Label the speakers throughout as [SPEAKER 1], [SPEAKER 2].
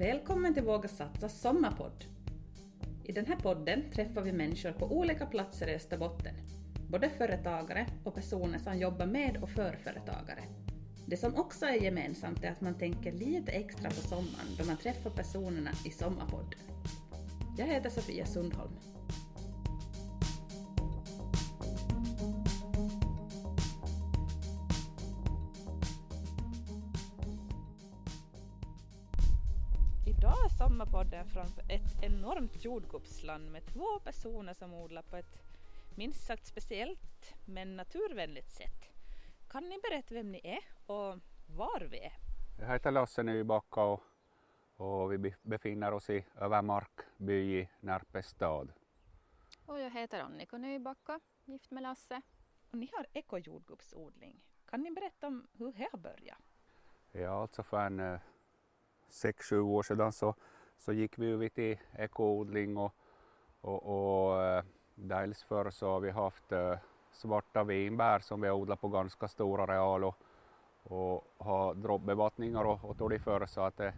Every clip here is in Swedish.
[SPEAKER 1] Välkommen till Våga Satsa sommarpodd. I den här podden träffar vi människor på olika platser i Österbotten, både företagare och personer som jobbar med och för företagare. Det som också är gemensamt är att man tänker lite extra på sommaren då man träffar personerna i Sommarpodden. Jag heter Sofia Sundholm. Sommarpodden från ett enormt jordgubbsland med två personer som odlar på ett minst sagt speciellt men naturvänligt sätt. Kan ni berätta vem ni är och var vi är?
[SPEAKER 2] Jag heter Lasse Nybacka och, och vi befinner oss i Övermark by i Närpes stad.
[SPEAKER 3] Och jag heter Annika Nybacka, gift med Lasse.
[SPEAKER 1] Och ni har ekojordgubbsodling. Kan ni berätta om hur det har börjat?
[SPEAKER 2] Ja, alltså för en eh, sex, sju år sedan så, så gick vi över till ekoodling och, och, och eh, dels förr så har vi haft eh, svarta vinbär som vi har odlat på ganska stor areal och, och har droppbevattningar och, och tog det för så att det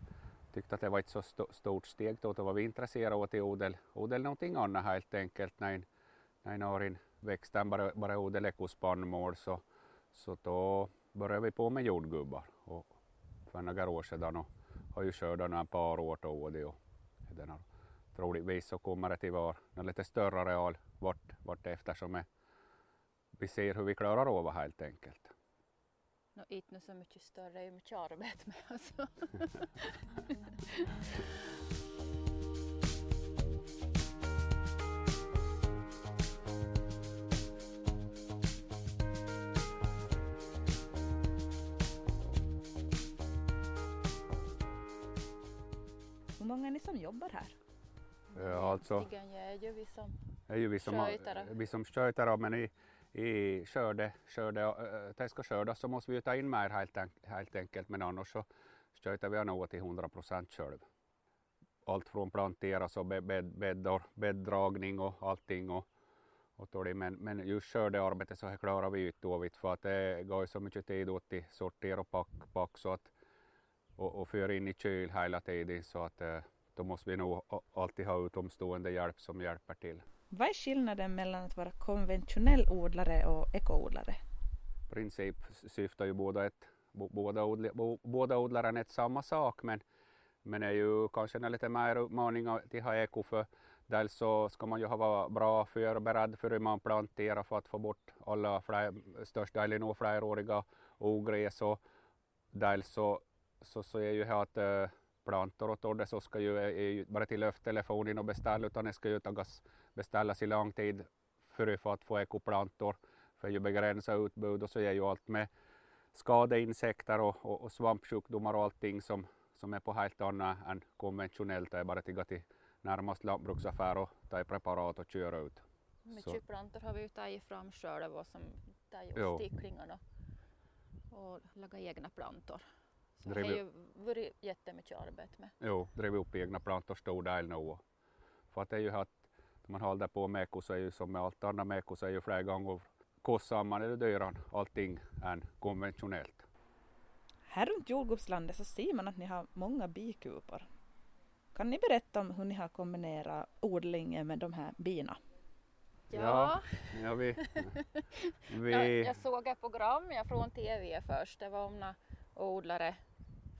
[SPEAKER 2] tyckte att det var ett så st stort steg då, då var vi intresserade av att odla, odla någonting annat helt enkelt. När, när någon växten bara, bara odla ekospannmål så, så då började vi på med jordgubbar och för några år sedan och har ju skördat några par år och det och den troligtvis så kommer det till vara en lite större areal vart, vart eftersom är vi ser hur vi klarar av det helt enkelt.
[SPEAKER 3] No, inte så mycket större, det är mycket arbete med alltså.
[SPEAKER 1] många är ni som jobbar här?
[SPEAKER 2] Ja, alltså,
[SPEAKER 3] Egentligen är ju vi som
[SPEAKER 2] är ju vi som,
[SPEAKER 3] Skötare.
[SPEAKER 2] vi som sköter men i, i skörde, skörde, äh, det ska skördas så måste vi ju ta in mer helt, en- helt enkelt men annars så sköter vi nog till 100 procent själv. Allt från planteras och bed, bed, bäddar, bäddragning och allting och, och det, men, men just skördearbetet så här klarar vi ut då för att det går ju så mycket tid åt till sortera och pack, pack så att och, och föra in i kyl hela tiden så att eh, då måste vi nog alltid ha utomstående hjälp som hjälper till.
[SPEAKER 1] Vad är skillnaden mellan att vara konventionell odlare och ekoodlare?
[SPEAKER 2] princip syftar ju båda, ett, båda, odl, bo, båda odlaren ett samma sak men, men är ju kanske en lite mer utmaning att ha eko för dels så ska man ju ha vara bra förberedd för hur man planterar för att få bort alla fler, största delen av fleråriga ogräs och dels så, så, så är ju här att eh, plantor och torr, så ska ju, är ju bara till lufttelefonen och beställa utan det ska ju tagas, beställas i lång tid för för att få ekoplantor för ju begränsat utbud och så är ju allt med skadeinsekter och, och, och svampsjukdomar och allting som, som är på helt annat än konventionellt. Det är bara att gå till närmast lantbruksaffär och ta preparat och köra ut.
[SPEAKER 3] Mycket plantor har vi ju tagit fram själva som tar
[SPEAKER 2] Jo.
[SPEAKER 3] ju sticklingarna och laga egna plantor. Så det har
[SPEAKER 2] ju-
[SPEAKER 3] varit jättemycket arbete med.
[SPEAKER 2] Jo, drev upp egna plantor stor del nu. För att det är ju att när man håller på med eko så är ju som med allt annat med eko så är ju flera gånger kostsammare eller dyrare allting än konventionellt.
[SPEAKER 1] Här runt jordgubbslandet så ser man att ni har många bikupor. Kan ni berätta om hur ni har kombinerat odlingen med de här bina?
[SPEAKER 2] Ja, ja vi, vi,
[SPEAKER 3] Jag, jag såg ett program från TV först. Det var om några odlare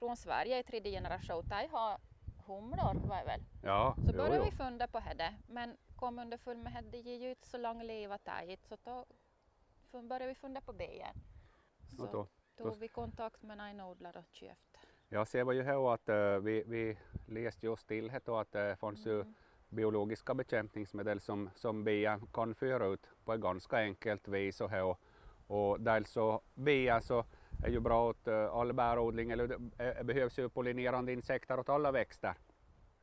[SPEAKER 3] från Sverige i tredje generation. De har humlor var väl.
[SPEAKER 2] ja,
[SPEAKER 3] Så
[SPEAKER 2] jo,
[SPEAKER 3] började
[SPEAKER 2] jo.
[SPEAKER 3] vi funda på det. Men kom underfund med att det ger ju inte så lång levatid. Så då började vi funda på det igen. Så
[SPEAKER 2] då- då-
[SPEAKER 3] tog vi kontakt med en odlare och köpte.
[SPEAKER 2] Jag ser var ju här att eh, vi, vi läste just till det då att det fanns ju
[SPEAKER 3] Mm.
[SPEAKER 2] biologiska bekämpningsmedel som, som bin kan föra ut på ett ganska enkelt vis. Och, här, och, och dels så bin så är ju bra åt uh, all bärodling, eller det eh, behövs ju pollinerande insekter åt alla växter.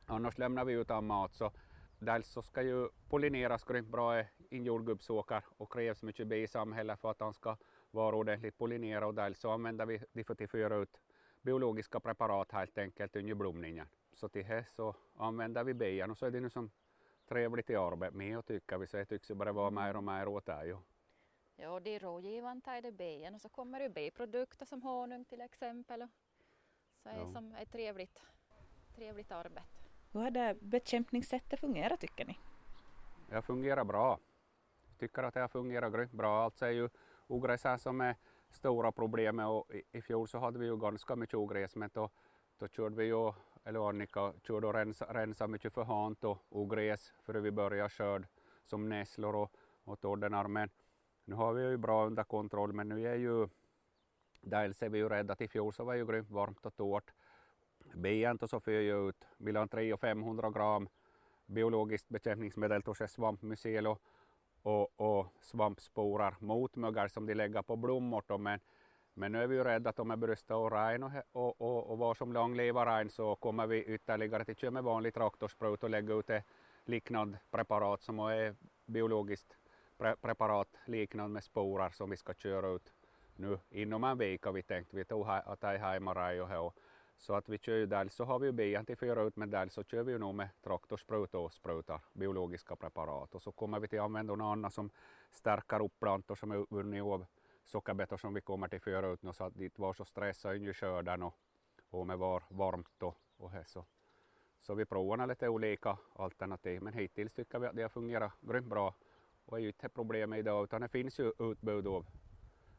[SPEAKER 2] Annars lämnar vi utan mat. Så dels så ska ju pollineras grymt bra i en jordgubbsåker och krävs mycket bi i samhället för att han ska vara ordentligt pollinerad och dels så använder vi det för att föra ut biologiska preparat helt enkelt under blomningen. Så till det så använder vi bin och så är det nu som trevligt i arbete med och tycker vi så det tycks ju bara vara mer och mer åt det.
[SPEAKER 3] Ja, det är rådgivande är det bin och så kommer det biprodukter som honung till exempel. och Så är det
[SPEAKER 2] Ja.
[SPEAKER 3] som är trevligt. trevligt arbete.
[SPEAKER 1] Hur har det bekämpningssättet fungerat tycker ni?
[SPEAKER 2] Det fungerar bra. Jag tycker att det har fungerat grymt bra. Alltså är ju ogräsen som är stora problemet och i, i fjol så hade vi ju ganska mycket ogräs men då, då körde vi ju, eller Annika körde och rensa, rensa mycket för hand och ogräs före vi började skörd som nässlor och, och torddenar. Men nu har vi ju bra under kontroll men nu är ju dels är vi ju rädda att i fjol så var det ju grymt varmt och torrt. Bent och så för ju ut mellan 300 och 500 gram biologiskt bekämpningsmedel, torske svampmycel och, och, och svampsporar mot mögel som de lägger på blommor. Men, men nu är vi ju rädda att om det börjar stå regn och, och, och, och var som lång regn så kommer vi ytterligare till köra med vanlig traktorsprut och lägga ut ett liknande preparat som är biologiskt pre preparat liknande med sporar som vi ska köra ut nu inom en vecka. Vi tänkte vi tog att det här är hemma och så att vi kör ju dels så har vi ju bian till fyra ut men dels så kör vi ju nog med traktorspruta och sprutar biologiska preparat. Och så kommer vi till använda något annat som stärker upp plantor som är vunnit av sockerbetor som vi kommer till fyra ut nu. Så att det inte var så stressade ju skörden och, och med var varmt och, och så. Så vi provar lite olika alternativ. Men hittills tycker vi att det har fungerat grymt bra och är ju inte problemet idag utan det finns ju utbud av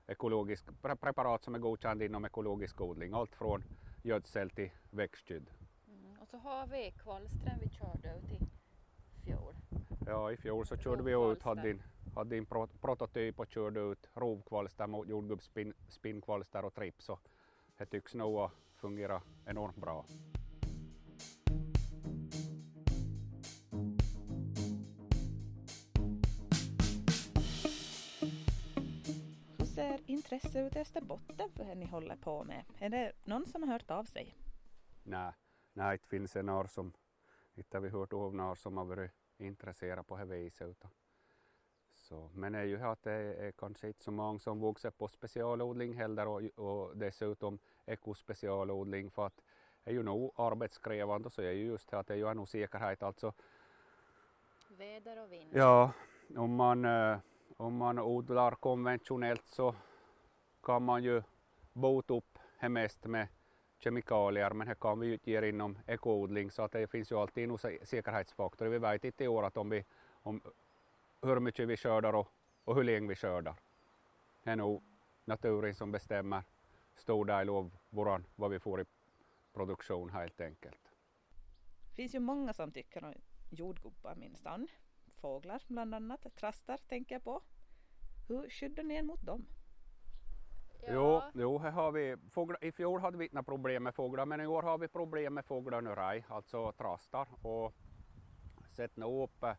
[SPEAKER 2] ekologisk preparat som är godkända inom ekologisk odling. Allt från gödsel till växtskydd.
[SPEAKER 3] Mm. Och så har vi kvalstren vi körde ut i fjol.
[SPEAKER 2] Ja, i fjol så körde vi ut, hade en, hade en prototyp och körde ut rovkvalster mot jordgubbsspinnkvalster och trips. Och det tycks nog fungera enormt bra.
[SPEAKER 1] Intresse ut i Österbotten för det ni håller på med? Är det någon som har hört av sig?
[SPEAKER 2] Nej, nej det finns en några som inte har vi hört av några som har varit intresserade på det viset. Utan. Så, men det är ju att det är kanske inte så många som vuxit på specialodling heller och, och dessutom ekospecialodling för att det är ju nog arbetskrävande så är ju just det att det är ju en osäkerhet alltså.
[SPEAKER 3] Väder och vind.
[SPEAKER 2] Ja, om man eh, om man odlar konventionellt så kan man ju bota upp det mest med kemikalier men det kan vi ju inte göra inom ekoodling så att det finns ju alltid en säkerhetsfaktor. Vi vet inte i år att om vi, om hur mycket vi skördar och, och hur länge vi skördar. Det är nog naturen som bestämmer stor del av våran, vad vi får i produktion helt enkelt.
[SPEAKER 1] Det finns ju många som tycker om jordgubbar minsann fåglar bland annat, trastar tänker jag på. Hur skyddar ni er mot dem?
[SPEAKER 2] Jo, jo här har vi, fåglar, i fjol hade vi inte problem med fåglar men i år har vi problem med fåglar nu raj, alltså trastar och sett nu upp eh,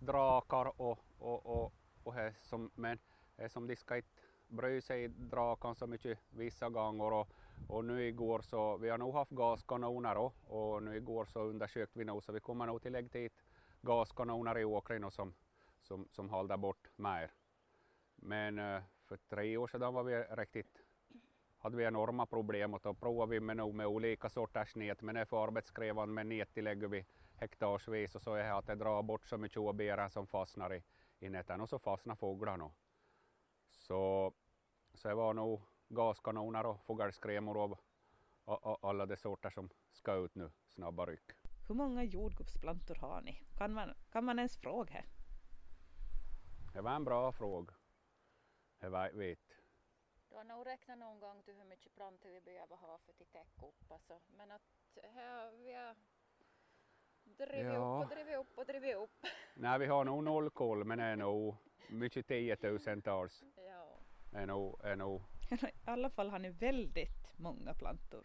[SPEAKER 2] drakar och, och, och, och här som, men här som de ska inte bry sig drakan så mycket vissa gånger och, och nu igår så, vi har nog haft gaskanoner och, och nu igår så undersökte vi nog så vi kommer nog till lägga dit gaskanoner i åkern som, som, som håller bort mer. Men uh, för tre år sedan var vi riktigt, hade vi enorma problem och då provade vi med, med olika sorters nät men är för arbetskrävande med nät lägger vi hektarsvis och så är det att det drar bort så mycket åbären som fastnar i, i näten och så fastnar fåglarna. Så, så det var nog gaskanoner och fågelskrämor av alla de sorter som ska ut nu, snabba ryck.
[SPEAKER 1] Hur många jordgubbsplantor har ni? Kan man, kan man ens fråga?
[SPEAKER 2] Det var en bra fråga. Jag vet.
[SPEAKER 3] Du har nog räknat någon gång till hur mycket plantor vi behöver ha för att täcka upp. Alltså. Men att här, vi har drivit ja. upp och drivit upp och drivit upp.
[SPEAKER 2] Nej, vi har nog noll koll, men det är nog mycket tiotusentals. Ja. Är nog, är nog.
[SPEAKER 1] I alla fall har ni väldigt många plantor.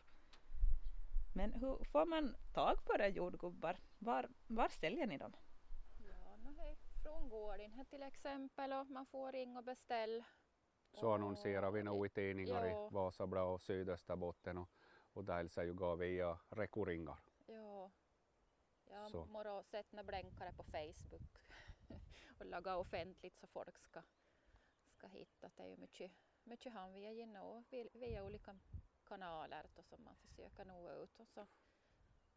[SPEAKER 1] Men hur får man tag på era jordgubbar? Var, var säljer ni dem?
[SPEAKER 3] Från gården till exempel och man får ringa och beställa.
[SPEAKER 2] Så annonserar vi nog i tidningar ja. i Vasablad och Sydösterbotten och, och dels är ju gå via rekoringar.
[SPEAKER 3] Ja, jag har sett några blänkare på Facebook och laga offentligt så folk ska, ska hitta. Det är ju mycket, mycket han via genom via olika kanaler då, som man försöker nå ut. Och så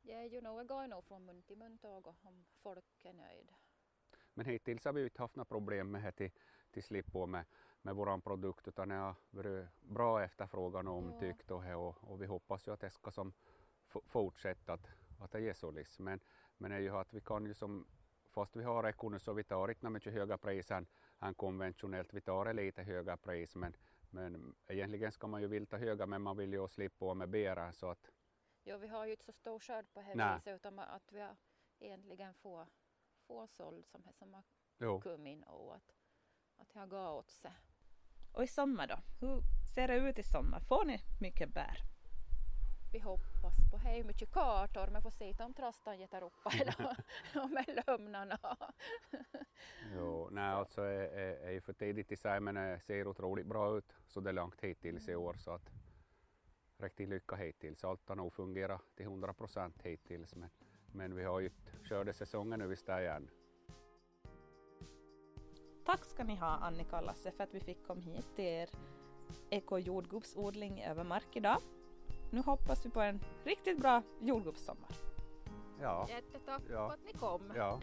[SPEAKER 3] det är ju nog, går nog från mun till mun om folk är nöjda.
[SPEAKER 2] Men hittills har vi inte haft några problem med det till, till slipp på med, med vår produkt utan det har varit bra efterfrågan och omtyckt och, och, och vi hoppas ju att det ska som fortsätta att, att det är så liksom. Men, men är ju att vi kan ju som, fast vi har ekon så vi tar inte mycket höga pris än, konventionellt, vi tar lite höga pris men, men egentligen ska man ju vilja ta höga men man vill ju slippa med bära så att
[SPEAKER 3] Jo, vi har ju inte så stor skörd på det viset utan att vi egentligen få, få såld som, som har jo. kommit in och att, att har gått åt sig.
[SPEAKER 1] Och i sommar då? Hur ser det ut i sommar? Får ni mycket bär?
[SPEAKER 3] Vi hoppas på är mycket kartor men får se om trastan getar upp eller om lömnarna.
[SPEAKER 2] jo, nej alltså är, är, är för tidigt i sig men det ser otroligt bra ut så det är långt hittills i år så att riktigt lycka hittills. Allt har nog fungerat till 100 procent hittills men, men vi har ju skördesäsongen nu visst igen.
[SPEAKER 1] Tack ska ni ha Annika och Lasse för att vi fick komma hit till er ekojordgubbsodling över mark idag. Nu hoppas vi på en riktigt bra jordgubbssommar.
[SPEAKER 3] Ja. Jättetack ja. för att ni kom.
[SPEAKER 2] Ja.